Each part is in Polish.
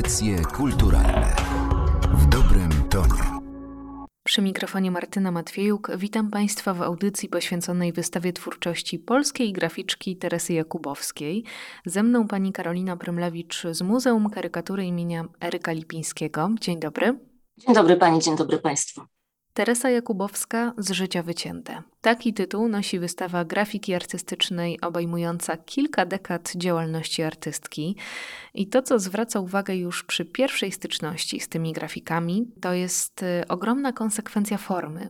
Audycje kulturalne w dobrym tonie. Przy mikrofonie Martyna Matwiejuk witam Państwa w audycji poświęconej wystawie twórczości polskiej graficzki Teresy Jakubowskiej. Ze mną pani Karolina Prymlewicz z Muzeum Karykatury imienia Eryka Lipińskiego. Dzień dobry. Dzień dobry Pani, dzień dobry Państwu. Teresa Jakubowska z życia wycięte. Taki tytuł nosi wystawa grafiki artystycznej obejmująca kilka dekad działalności artystki. I to, co zwraca uwagę już przy pierwszej styczności z tymi grafikami, to jest y, ogromna konsekwencja formy.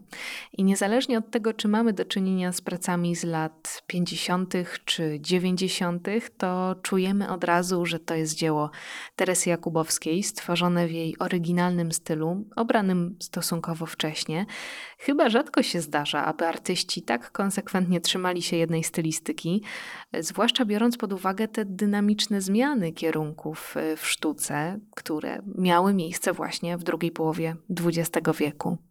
I niezależnie od tego, czy mamy do czynienia z pracami z lat 50. czy 90., to czujemy od razu, że to jest dzieło Teresy Jakubowskiej, stworzone w jej oryginalnym stylu, obranym stosunkowo wcześnie. Chyba rzadko się zdarza, aby artyści tak konsekwentnie trzymali się jednej stylistyki, zwłaszcza biorąc pod uwagę te dynamiczne zmiany kierunków e, w sztuce, które miały miejsce właśnie w drugiej połowie XX wieku.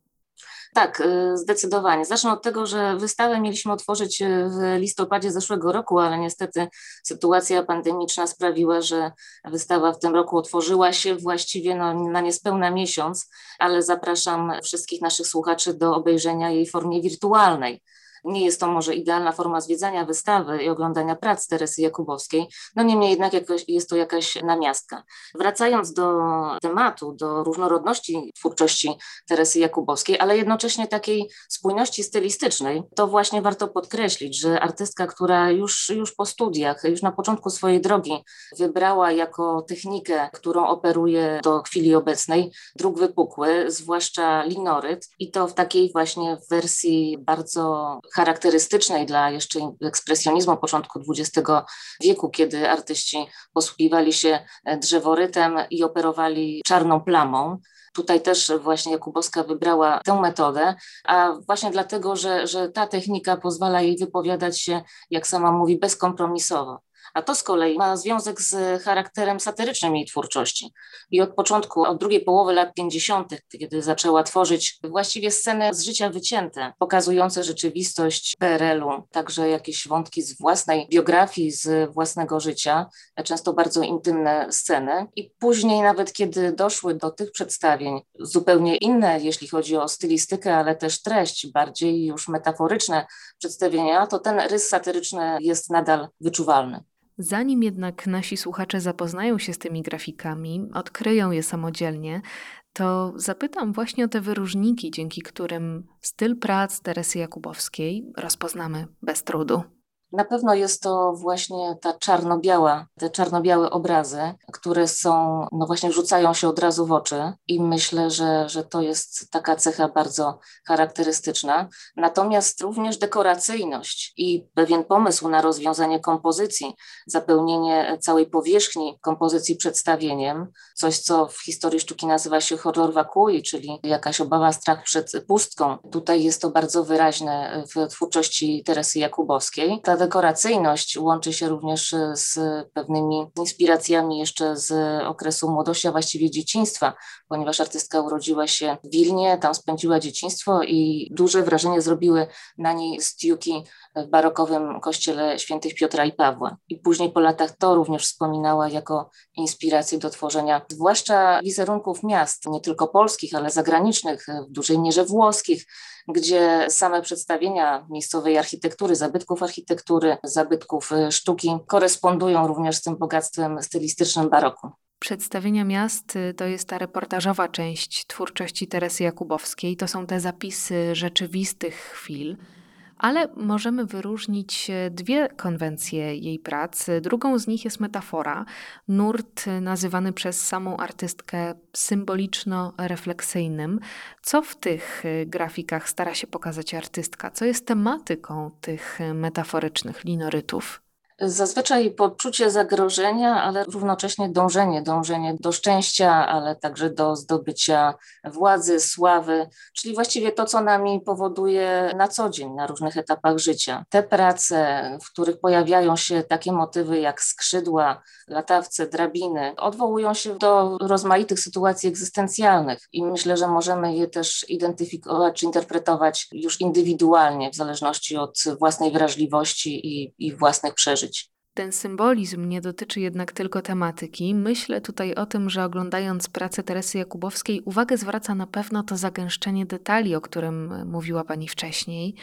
Tak, y, zdecydowanie. Zacznę od tego, że wystawę mieliśmy otworzyć y, w listopadzie zeszłego roku, ale niestety sytuacja pandemiczna sprawiła, że wystawa w tym roku otworzyła się właściwie no, na niespełna miesiąc, ale zapraszam wszystkich naszych słuchaczy do obejrzenia jej w formie wirtualnej. Nie jest to może idealna forma zwiedzania wystawy i oglądania prac Teresy Jakubowskiej, no niemniej jednak jakoś, jest to jakaś namiastka. Wracając do tematu, do różnorodności twórczości Teresy Jakubowskiej, ale jednocześnie takiej spójności stylistycznej, to właśnie warto podkreślić, że artystka, która już, już po studiach, już na początku swojej drogi wybrała jako technikę, którą operuje do chwili obecnej, druk wypukły, zwłaszcza linoryt i to w takiej właśnie wersji bardzo charakterystycznej dla jeszcze ekspresjonizmu początku XX wieku, kiedy artyści posługiwali się e, drzeworytem i operowali czarną plamą. Tutaj też właśnie Jakubowska wybrała tę metodę, a właśnie dlatego, że, że ta technika pozwala jej wypowiadać się, jak sama mówi, bezkompromisowo a to z kolei ma związek z charakterem satyrycznym jej twórczości. I od początku, od drugiej połowy lat 50., kiedy zaczęła tworzyć właściwie sceny z życia wycięte, pokazujące rzeczywistość PRL-u, także jakieś wątki z własnej biografii, z własnego życia, często bardzo intymne sceny. I później, nawet kiedy doszły do tych przedstawień, zupełnie inne, jeśli chodzi o stylistykę, ale też treść, bardziej już metaforyczne przedstawienia, to ten rys satyryczny jest nadal wyczuwalny. Zanim jednak nasi słuchacze zapoznają się z tymi grafikami, odkryją je samodzielnie, to zapytam właśnie o te wyróżniki, dzięki którym styl prac Teresy Jakubowskiej rozpoznamy bez trudu. Na pewno jest to właśnie ta czarno-biała, te czarno-białe obrazy, które są, no właśnie rzucają się od razu w oczy i myślę, że, że to jest taka cecha bardzo charakterystyczna. Natomiast również dekoracyjność i pewien pomysł na rozwiązanie kompozycji, zapełnienie całej powierzchni kompozycji przedstawieniem, coś co w historii sztuki nazywa się horror vacui, czyli jakaś obawa, strach przed pustką. Tutaj jest to bardzo wyraźne w twórczości Teresy Jakubowskiej. Ta dekoracyjność łączy się również e, z pewnymi inspiracjami jeszcze z okresu młodości, a właściwie dzieciństwa, ponieważ artystka urodziła się w Wilnie, tam spędziła dzieciństwo i duże wrażenie zrobiły na niej stiuki w barokowym kościele świętych Piotra i Pawła. I później po latach to również wspominała jako inspirację do tworzenia zwłaszcza wizerunków miast, nie tylko polskich, ale zagranicznych, w dużej mierze włoskich, gdzie same przedstawienia miejscowej architektury, zabytków architektury, zabytków y, sztuki korespondują również z tym bogactwem stylistycznym baroku. Przedstawienia miast y, to jest ta reportażowa część twórczości Teresy Jakubowskiej. To są te zapisy rzeczywistych chwil ale możemy wyróżnić e, dwie konwencje jej prac. Drugą z nich jest metafora, nurt nazywany przez samą artystkę symboliczno-refleksyjnym. Co w tych e, grafikach stara się pokazać artystka? Co jest tematyką tych e, metaforycznych linorytów? Zazwyczaj poczucie zagrożenia, ale równocześnie dążenie, dążenie do szczęścia, ale także do zdobycia władzy, sławy, czyli właściwie to, co nami powoduje na co dzień, na różnych etapach życia. Te prace, w których pojawiają się takie motywy jak skrzydła, latawce, drabiny, odwołują się do rozmaitych sytuacji egzystencjalnych i myślę, że możemy je też identyfikować czy interpretować już indywidualnie, w zależności od własnej wrażliwości i, i własnych przeżyć. Ten symbolizm nie dotyczy jednak tylko tematyki. Myślę tutaj o tym, że oglądając pracę Teresy Jakubowskiej, uwagę zwraca na pewno to zagęszczenie detali, o którym mówiła Pani wcześniej,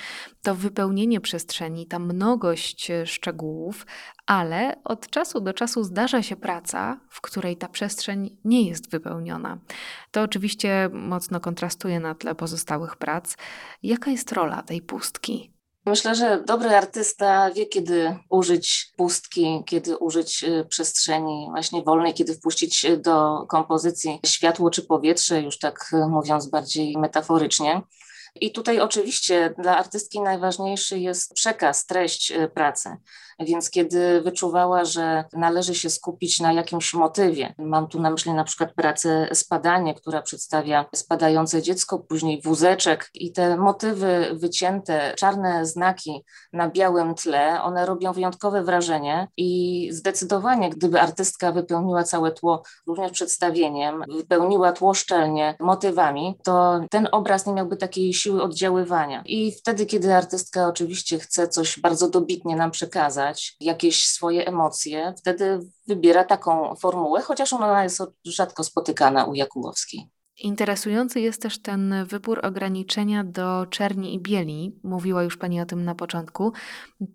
to wypełnienie przestrzeni, ta mnogość szczegółów, ale od czasu do czasu zdarza się praca, w której ta przestrzeń nie jest wypełniona. To oczywiście mocno kontrastuje na tle pozostałych prac. Jaka jest rola tej pustki? Myślę, że dobry artysta wie, kiedy użyć pustki, kiedy użyć y, przestrzeni właśnie wolnej, kiedy wpuścić do kompozycji światło czy powietrze, już tak y, mówiąc bardziej metaforycznie. I tutaj oczywiście dla artystki najważniejszy jest przekaz, treść y, pracy. Więc kiedy wyczuwała, że należy się skupić na jakimś motywie, mam tu na myśli na przykład pracę Spadanie, która przedstawia spadające dziecko, później wózeczek i te motywy wycięte, czarne znaki na białym tle, one robią wyjątkowe wrażenie i zdecydowanie, gdyby artystka wypełniła całe tło również przedstawieniem, wypełniła tło szczelnie motywami, to ten obraz nie miałby takiej siły oddziaływania. I wtedy, kiedy artystka oczywiście chce coś bardzo dobitnie nam przekazać jakieś swoje emocje, wtedy wybiera taką formułę, chociaż ona jest rzadko spotykana u Jakubowskiej. Interesujący jest też ten wybór ograniczenia do czerni i bieli. Mówiła już Pani o tym na początku.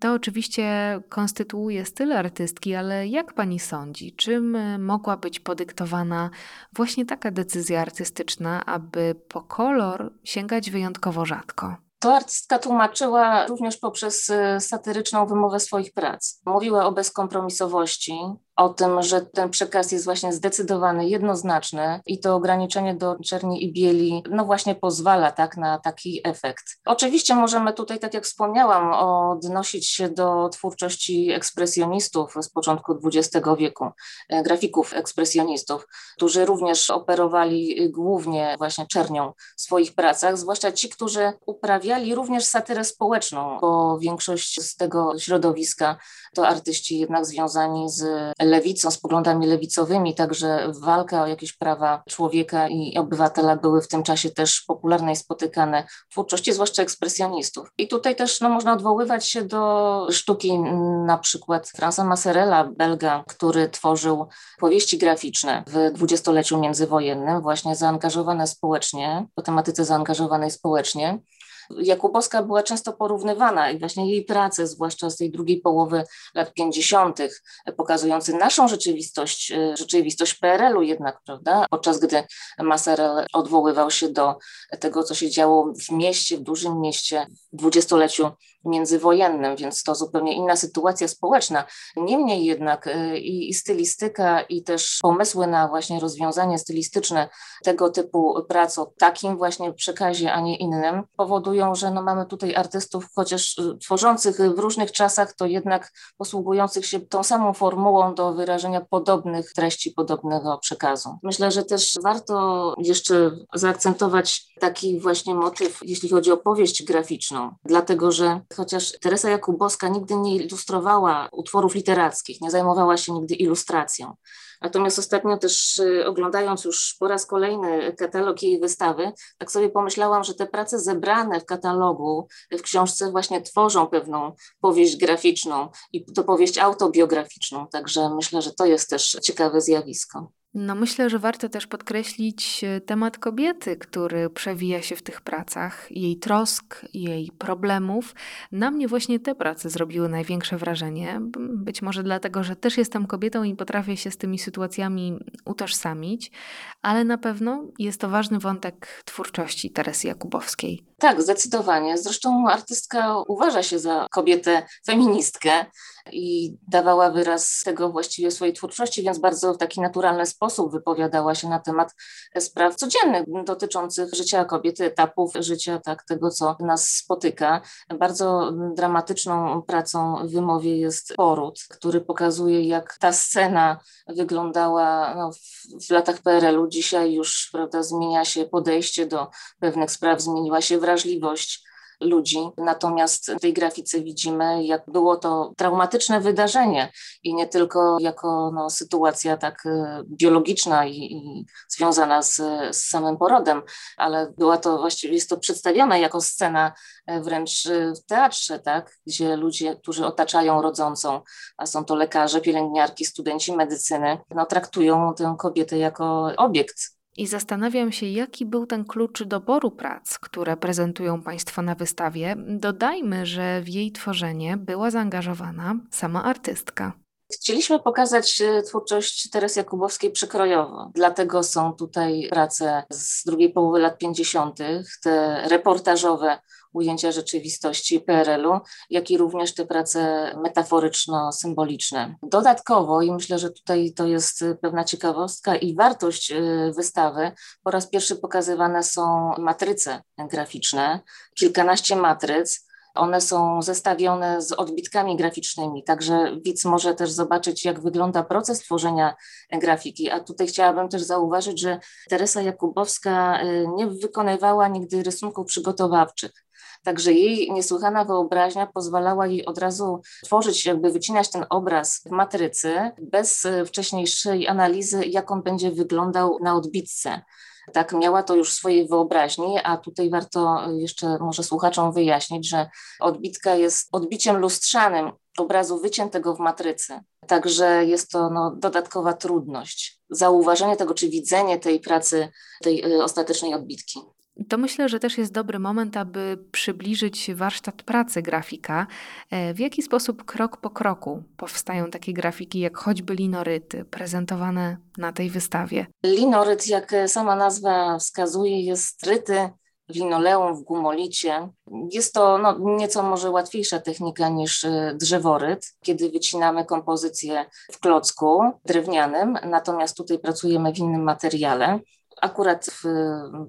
To oczywiście konstytuuje styl artystki, ale jak Pani sądzi, czym mogła być podyktowana właśnie taka decyzja artystyczna, aby po kolor sięgać wyjątkowo rzadko? To artystka tłumaczyła również poprzez y, satyryczną wymowę swoich prac. Mówiła o bezkompromisowości, o tym, że ten przekaz jest właśnie zdecydowany, jednoznaczny i to ograniczenie do czerni i bieli, no właśnie pozwala tak na taki efekt. Oczywiście możemy tutaj, tak jak wspomniałam, odnosić się do twórczości ekspresjonistów z początku XX wieku, e, grafików ekspresjonistów, którzy również operowali głównie właśnie czernią w swoich pracach, zwłaszcza ci, którzy uprawiali również satyrę społeczną, bo większość z tego środowiska to artyści jednak związani z lewicą, z poglądami lewicowymi, także walka o jakieś prawa człowieka i obywatela były w tym czasie też popularne i spotykane w twórczości, zwłaszcza ekspresjonistów. I tutaj też no, można odwoływać się do sztuki na przykład Franza Masserella, Belga, który tworzył powieści graficzne w dwudziestoleciu międzywojennym, właśnie zaangażowane społecznie, po tematyce zaangażowanej społecznie. Jakubowska była często porównywana i właśnie jej prace, zwłaszcza z tej drugiej połowy lat 50., pokazujące naszą rzeczywistość, e, rzeczywistość PRL-u jednak, prawda? Podczas gdy Maserel odwoływał się do tego, co się działo w mieście, w dużym mieście w dwudziestoleciu międzywojennym, więc to zupełnie inna sytuacja społeczna. Niemniej jednak y, i, i stylistyka, i też pomysły na właśnie rozwiązanie stylistyczne tego typu prac o takim właśnie przekazie, a nie innym, powodują, że no mamy tutaj artystów, chociaż y, tworzących w różnych czasach, to jednak posługujących się tą samą formułą do wyrażenia podobnych treści, podobnego przekazu. Myślę, że też warto jeszcze zaakcentować taki właśnie motyw, jeśli chodzi o powieść graficzną, dlatego że chociaż Teresa Jakubowska nigdy nie ilustrowała utworów literackich, nie zajmowała się nigdy ilustracją. Natomiast ostatnio też y, oglądając już po raz kolejny katalog jej wystawy, tak sobie pomyślałam, że te prace zebrane w katalogu, w książce właśnie tworzą pewną powieść graficzną i to powieść autobiograficzną. Także myślę, że to jest też ciekawe zjawisko. No myślę, że warto też podkreślić e, temat kobiety, który przewija się w tych pracach, jej trosk, jej problemów. Na mnie właśnie te prace zrobiły największe wrażenie. Być może dlatego, że też jestem kobietą i potrafię się z tymi sytuacjami utożsamić, ale na pewno jest to ważny wątek twórczości Teresy Jakubowskiej. Tak, zdecydowanie. Zresztą artystka uważa się za kobietę feministkę i dawała wyraz tego właściwie swojej twórczości, więc bardzo w taki naturalny sposób wypowiadała się na temat spraw codziennych dotyczących życia kobiety, etapów życia, tak, tego, co nas spotyka. Bardzo dramatyczną pracą w wymowie jest poród, który pokazuje, jak ta scena wyglądała no, w, w latach PRL-u. Dzisiaj już prawda, zmienia się podejście do pewnych spraw, zmieniła się wrażliwość ludzi. Natomiast w tej grafice widzimy, jak było to traumatyczne wydarzenie i nie tylko jako no, sytuacja tak e, biologiczna i, i związana z, z, samym porodem, ale była to właściwie jest to przedstawione jako scena e, wręcz e, w teatrze, tak, gdzie ludzie, którzy otaczają rodzącą, a są to lekarze, pielęgniarki, studenci medycyny, no, traktują tę kobietę jako obiekt i zastanawiam się, jaki był ten klucz doboru prac, które prezentują Państwo na wystawie. Dodajmy, że w jej tworzenie była zaangażowana sama artystka. Chcieliśmy pokazać e, twórczość Teresy Jakubowskiej przekrojowo, dlatego są tutaj prace z drugiej połowy lat 50., te reportażowe ujęcia rzeczywistości PRL-u, jak i również te prace metaforyczno-symboliczne. Dodatkowo, i myślę, że tutaj to jest pewna ciekawostka i wartość y, wystawy, po raz pierwszy pokazywane są matryce graficzne, kilkanaście matryc, one są zestawione z odbitkami graficznymi, także widz może też zobaczyć, jak wygląda proces tworzenia grafiki. A tutaj chciałabym też zauważyć, że Teresa Jakubowska y, nie wykonywała nigdy rysunków przygotowawczych. Także jej niesłychana wyobraźnia pozwalała jej od razu tworzyć, jakby wycinać ten obraz w matrycy bez e, wcześniejszej analizy, jak on będzie wyglądał na odbitce. Tak, miała to już swojej wyobraźni, a tutaj warto jeszcze może słuchaczom wyjaśnić, że odbitka jest odbiciem lustrzanym obrazu wyciętego w matrycy. Także jest to no, dodatkowa trudność. Zauważenie tego, czy widzenie tej pracy, tej e, ostatecznej odbitki. To myślę, że też jest dobry moment, aby przybliżyć warsztat pracy grafika. E, w jaki sposób krok po kroku powstają takie grafiki, jak choćby linoryty, prezentowane na tej wystawie? Linoryt, jak sama nazwa wskazuje, jest ryty linoleum, w gumolicie. Jest to no, nieco może łatwiejsza technika niż e, drzeworyt, kiedy wycinamy kompozycję w klocku drewnianym, natomiast tutaj pracujemy w innym materiale. Akurat w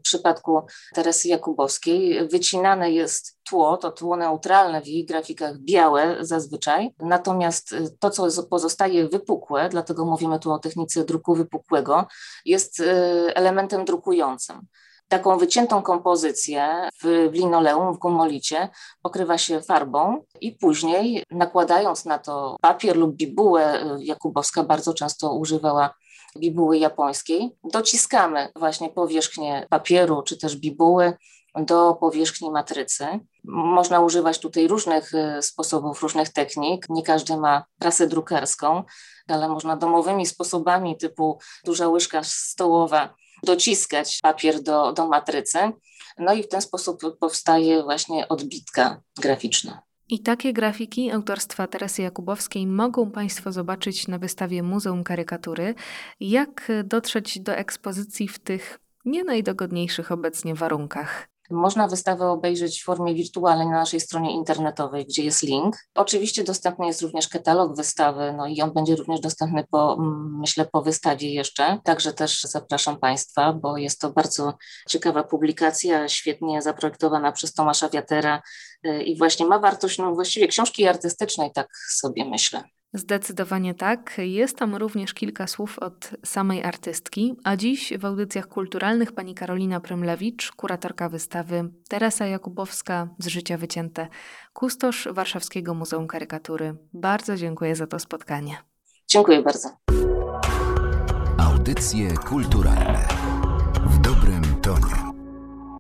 przypadku Teresy Jakubowskiej wycinane jest tło, to tło neutralne w jej grafikach białe zazwyczaj, natomiast to, co pozostaje wypukłe, dlatego mówimy tu o technice druku wypukłego, jest y, elementem drukującym. Taką wyciętą kompozycję w, w linoleum, w gumolicie pokrywa się farbą i później nakładając na to papier lub bibułę, y, Jakubowska bardzo często używała bibuły japońskiej. Dociskamy właśnie powierzchnię papieru czy też bibuły do powierzchni matrycy. Można używać tutaj różnych y, sposobów, różnych technik. Nie każdy ma prasę drukarską, ale można domowymi sposobami typu duża łyżka stołowa dociskać papier do, do matrycy. No i w ten sposób powstaje właśnie odbitka graficzna. I takie grafiki autorstwa Teresy Jakubowskiej mogą Państwo zobaczyć na wystawie Muzeum Karykatury. Jak dotrzeć do ekspozycji w tych nie najdogodniejszych obecnie warunkach? Można wystawę obejrzeć w formie wirtualnej na naszej stronie internetowej, gdzie jest link. Oczywiście dostępny jest również katalog wystawy, no i on będzie również dostępny po, mm, myślę, po wystawie jeszcze. Także też zapraszam Państwa, bo jest to bardzo ciekawa publikacja, świetnie zaprojektowana przez Tomasza Wiatera y, i właśnie ma wartość no, właściwie książki artystycznej, tak sobie myślę. Zdecydowanie tak. Jest tam również kilka słów od samej artystki, a dziś w audycjach kulturalnych pani Karolina Prymlewicz, kuratorka wystawy, Teresa Jakubowska z Życia Wycięte, kustosz Warszawskiego Muzeum Karykatury. Bardzo dziękuję za to spotkanie. Dziękuję bardzo. Audycje kulturalne